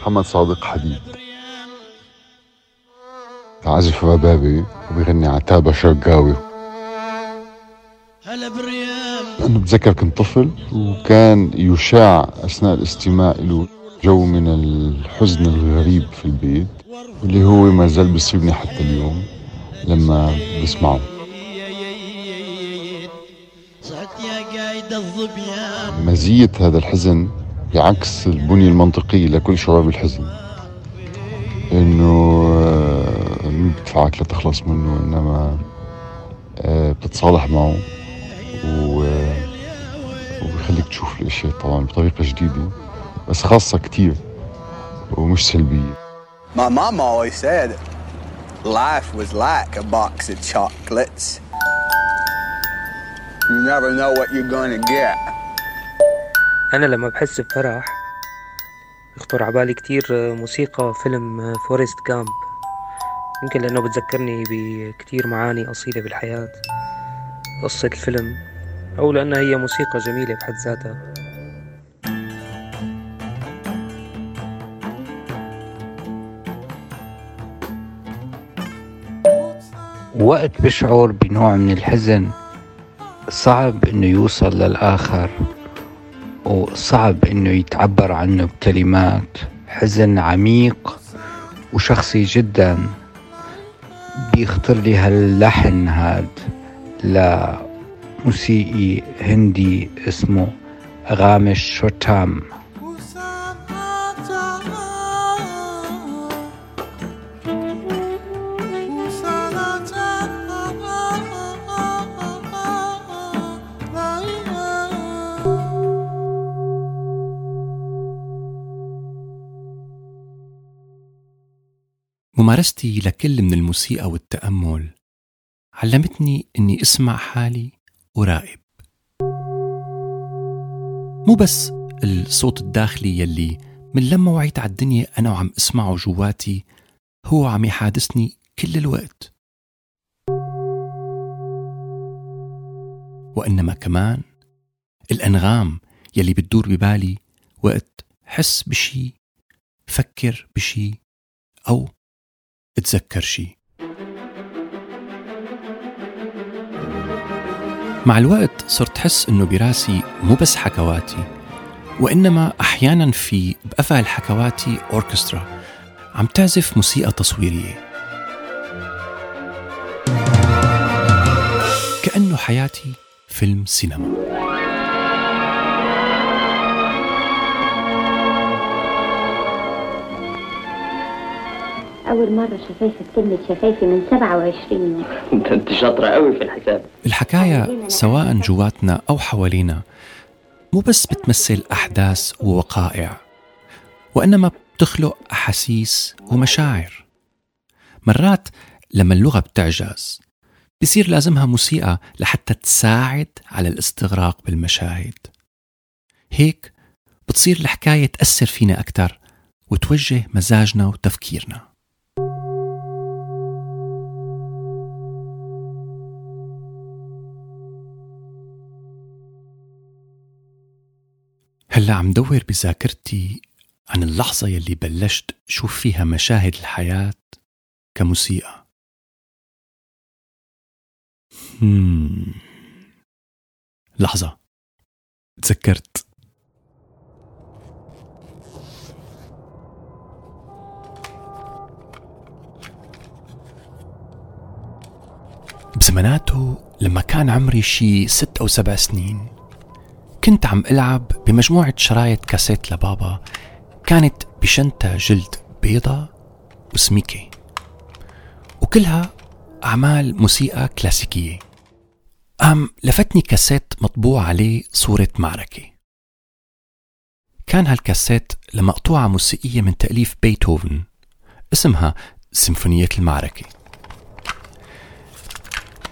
محمد صادق حديد. عازف ربابي وبيغني عتابة شرقاوي أنا بتذكر كنت طفل وكان يشاع أثناء الاستماع له جو من الحزن الغريب في البيت واللي هو ما زال بيصيبني حتى اليوم لما بسمعه. مزية هذا الحزن بعكس البنية المنطقية لكل شباب الحزن إنه آه، مين بدفعك لتخلص منه إنما آه، بتتصالح معه و وبيخليك تشوف الأشياء طبعا بطريقة جديدة بس خاصة كتير ومش سلبية My mom always said life was like a box of chocolates. You never know what you're gonna get. أنا لما بحس بفرح يخطر عبالي كتير موسيقى فيلم فورست جامب يمكن لأنه بتذكرني بكتير معاني أصيلة بالحياة. قصة الفيلم أو لأنها هي موسيقى جميلة بحد ذاتها. وقت بشعر بنوع من الحزن. صعب إنه يوصل للآخر وصعب إنه يتعبر عنه بكلمات. حزن عميق وشخصي جدا بيخطر لي هاللحن هاد لموسيقي هندي اسمه غامش شوتام ممارستي لكل من الموسيقى والتأمل. علمتني إني أسمع حالي وراقب مو بس الصوت الداخلي يلي من لما وعيت على الدنيا أنا وعم أسمعه جواتي هو عم يحادثني كل الوقت. وإنما كمان الأنغام يلي بتدور ببالي وقت حس بشي فكر بشي أو اتذكر شي. مع الوقت صرت حس إنه براسي مو بس حكواتي وإنما أحيانا في بقفا الحكواتي أوركسترا عم تعزف موسيقى تصويرية. كأنه حياتي فيلم سينما. أول مرة شفايفك كلمة شفايفي من 27 يوم. أنت شاطرة قوي في الحساب. الحكاية سواء جواتنا أو حوالينا مو بس بتمثل أحداث ووقائع وإنما بتخلق أحاسيس ومشاعر. مرات لما اللغة بتعجز بصير لازمها موسيقى لحتى تساعد على الاستغراق بالمشاهد. هيك بتصير الحكاية تأثر فينا أكثر وتوجه مزاجنا وتفكيرنا. هلا عم دور بذاكرتي عن اللحظة يلي بلشت شوف فيها مشاهد الحياة كموسيقى. مم. لحظة. تذكرت. بزماناته لما كان عمري شي ست أو سبع سنين. كنت عم ألعب بمجموعة شرايط كاسيت لبابا كانت بشنطة جلد بيضة وسميكة. وكلها أعمال موسيقى كلاسيكية. قام لفتني كاسيت مطبوع عليه صورة معركة. كان هالكاسيت لمقطوعة موسيقية من تأليف بيتهوفن اسمها سيمفونية المعركة.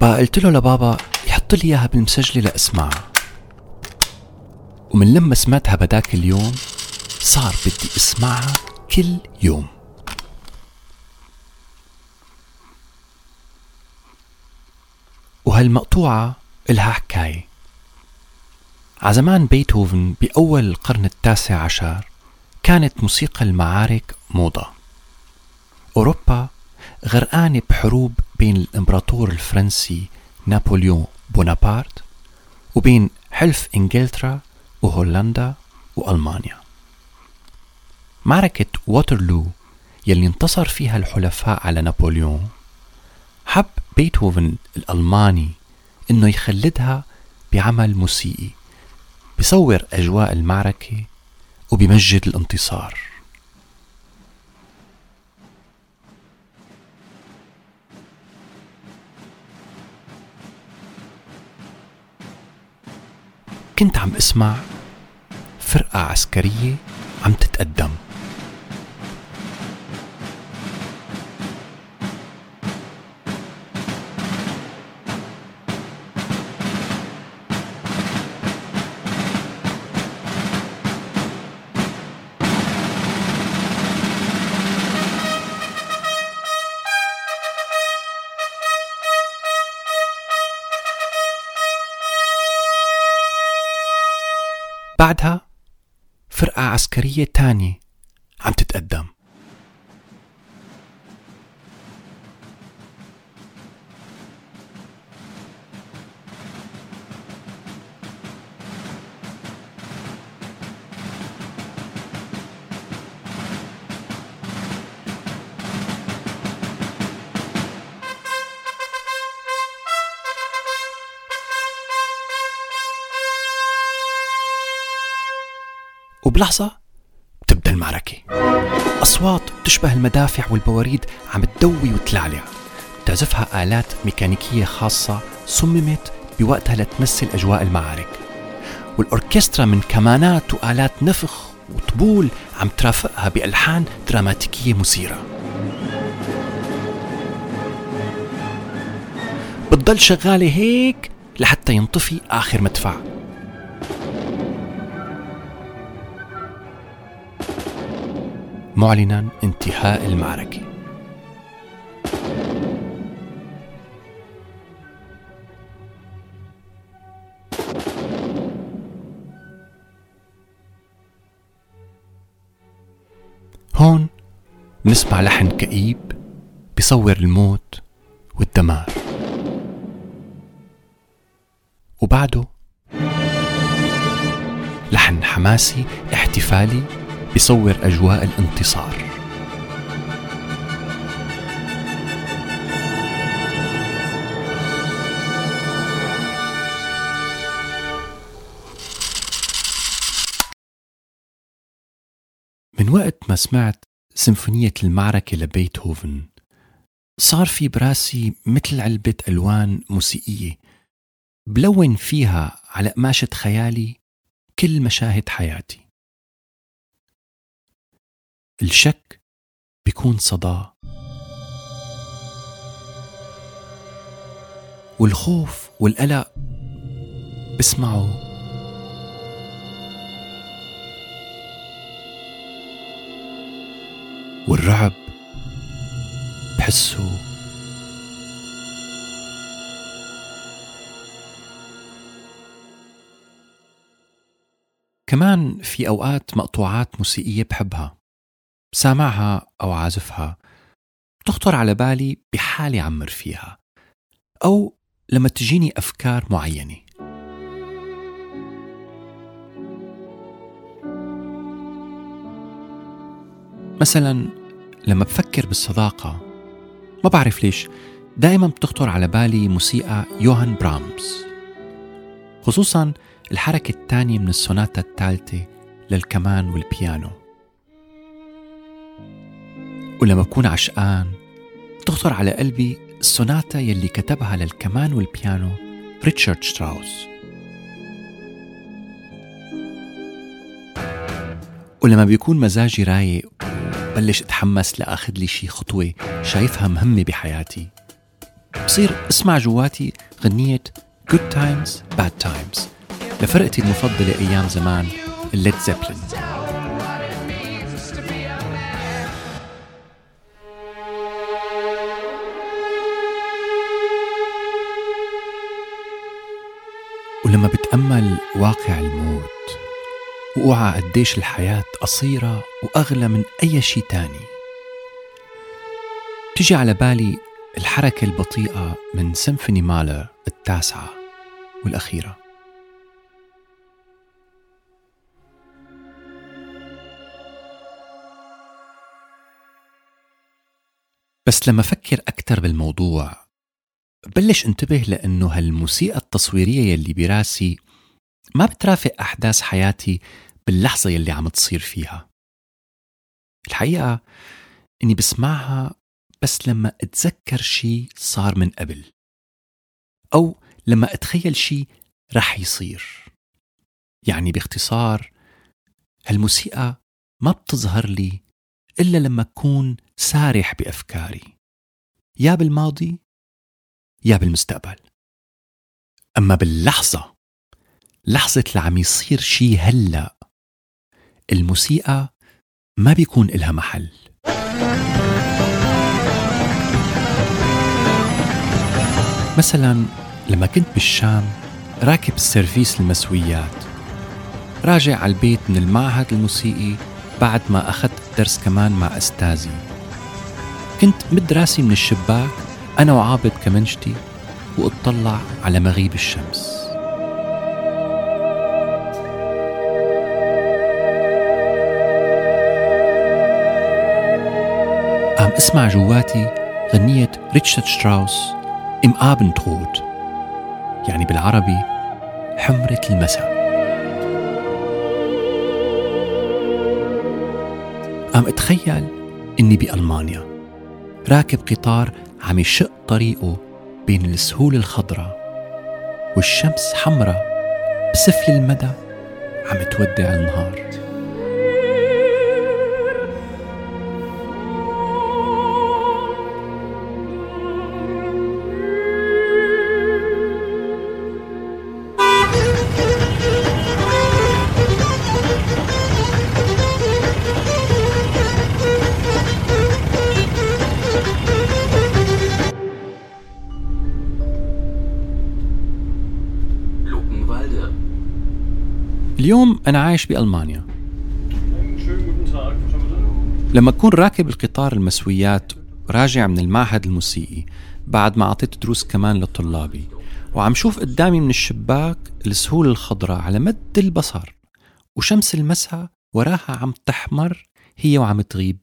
بقى قلت له لبابا يحط لي إياها بالمسجلة لاسمعها ومن لما سمعتها بداك اليوم صار بدي أسمعها كل يوم. وهالمقطوعة إلها حكاية. عزمان بيتهوفن بأول القرن التاسع عشر كانت موسيقى المعارك موضة. أوروبا غرقانة بحروب بين الإمبراطور الفرنسي نابليون بونابرت وبين حلف إنجلترا وهولندا وألمانيا معركة ووترلو يلي انتصر فيها الحلفاء على نابليون حب بيتهوفن الألماني إنه يخلدها بعمل موسيقي بصور أجواء المعركة وبمجد الانتصار. كنت عم اسمع فرقة عسكرية عم تتقدم. بعدها فرقة عسكرية تانية عم تتقدم. وبلحظة بتبدأ المعركة. أصوات تشبه المدافع والبواريد عم تدوي وتلعلع تعزفها آلات ميكانيكية خاصة صممت بوقتها لتمثل أجواء المعارك. والأوركسترا من كمانات وآلات نفخ وطبول عم ترافقها بألحان دراماتيكية مثيرة. بتضل شغالة هيك لحتى ينطفي آخر مدفع. معلنا انتهاء المعركة. هون بنسمع لحن كئيب بيصور الموت والدمار. وبعده لحن حماسي احتفالي بصور أجواء الانتصار. من وقت ما سمعت سيمفونية المعركة لبيتهوفن صار في براسي مثل علبة ألوان موسيقية بلون فيها على قماشة خيالي كل مشاهد حياتي. الشك بيكون صداه والخوف والقلق بسمعوا والرعب بحسه. كمان في أوقات مقطوعات موسيقية بحبها. سامعها أو عازفها بتخطر على بالي بحالي عمر فيها أو لما تجيني أفكار معينة. مثلا لما بفكر بالصداقة ما بعرف ليش دائما بتخطر على بالي موسيقى يوهان برامز. خصوصا الحركة الثانية من السوناتا الثالثة للكمان والبيانو. ولما بكون عشقان تخطر على قلبي السوناتا يلي كتبها للكمان والبيانو ريتشارد شتراوس. ولما بيكون مزاجي رايق بلش أتحمس لآخذ لي شي خطوة شايفها مهمة بحياتي. بصير أسمع جواتي غنية Good Times Bad Times. لفرقتي المفضلة أيام زمان الليد زيبلين واقع الموت. وأوعى قديش الحياة قصيرة وأغلى من أي شيء تاني. تجي على بالي الحركة البطيئة من سيمفوني مالر التاسعة والأخيرة. بس لما فكر أكثر بالموضوع بلش انتبه لأنه هالموسيقى التصويرية يلي براسي ما بترافق أحداث حياتي باللحظة يلي عم تصير فيها؟ الحقيقة إني بسمعها بس لما أتذكر شي صار من قبل أو لما أتخيل شي رح يصير. يعني باختصار هالموسيقى ما بتظهر لي إلا لما أكون سارح بأفكاري يا بالماضي يا بالمستقبل. أما باللحظة لحظة اللي عم يصير شي هلأ. الموسيقى ما بيكون إلها محل. مثلا لما كنت بالشام راكب السيرفيس المسويات. راجع على البيت من المعهد الموسيقي بعد ما أخذت درس كمان مع أستاذي. كنت مد راسي من الشباك أنا وعابط كمنجتي وأطلع على مغيب الشمس. عم اسمع جواتي غنية ريتشارد شتراوس Im Abendrot يعني بالعربي حمرة المساء عم اتخيل اني بألمانيا راكب قطار عم يشق طريقه بين السهول الخضراء والشمس حمراء بسفل المدى عم تودع النهار اليوم أنا عايش بألمانيا. لما أكون راكب القطار المسويات راجع من المعهد الموسيقي بعد ما أعطيت دروس كمان لطلابي وعم شوف قدامي من الشباك السهول الخضراء على مد البصر وشمس المساء وراها عم تحمر هي وعم تغيب.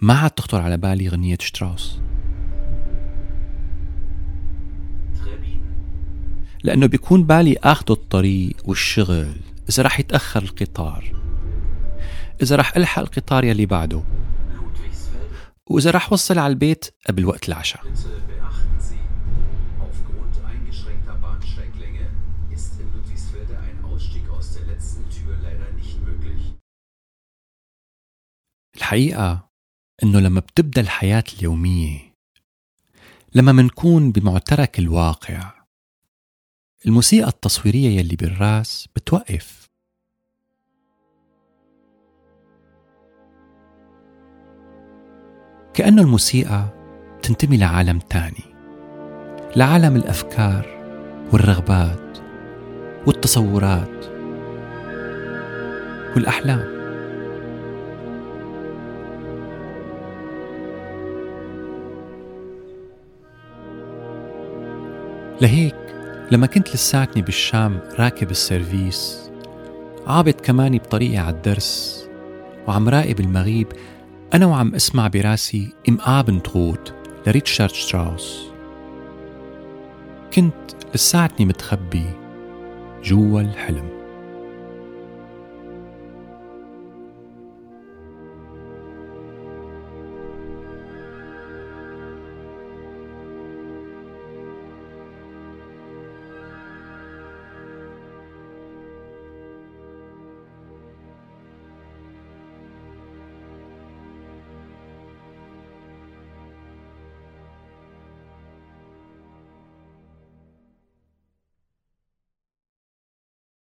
ما عاد تخطر على بالي غنية شتراوس. لأنه بيكون بالي آخذ الطريق والشغل إذا رح يتأخر القطار إذا رح ألحق القطار يلي بعده وإذا رح وصل على البيت قبل وقت العشاء. الحقيقة إنه لما بتبدأ الحياة اليومية لما منكون بمعترك الواقع الموسيقى التصويرية يلي بالراس بتوقف. كأنه الموسيقى تنتمي لعالم تاني لعالم الأفكار والرغبات والتصورات والأحلام. لهيك لما كنت لساتني بالشام راكب السيرفيس عابط كماني بطريقي على الدرس وعم راقب المغيب أنا وعم أسمع براسي Im Abendrot لريتشارد شتراوس. كنت لساتني متخبي جوا الحلم.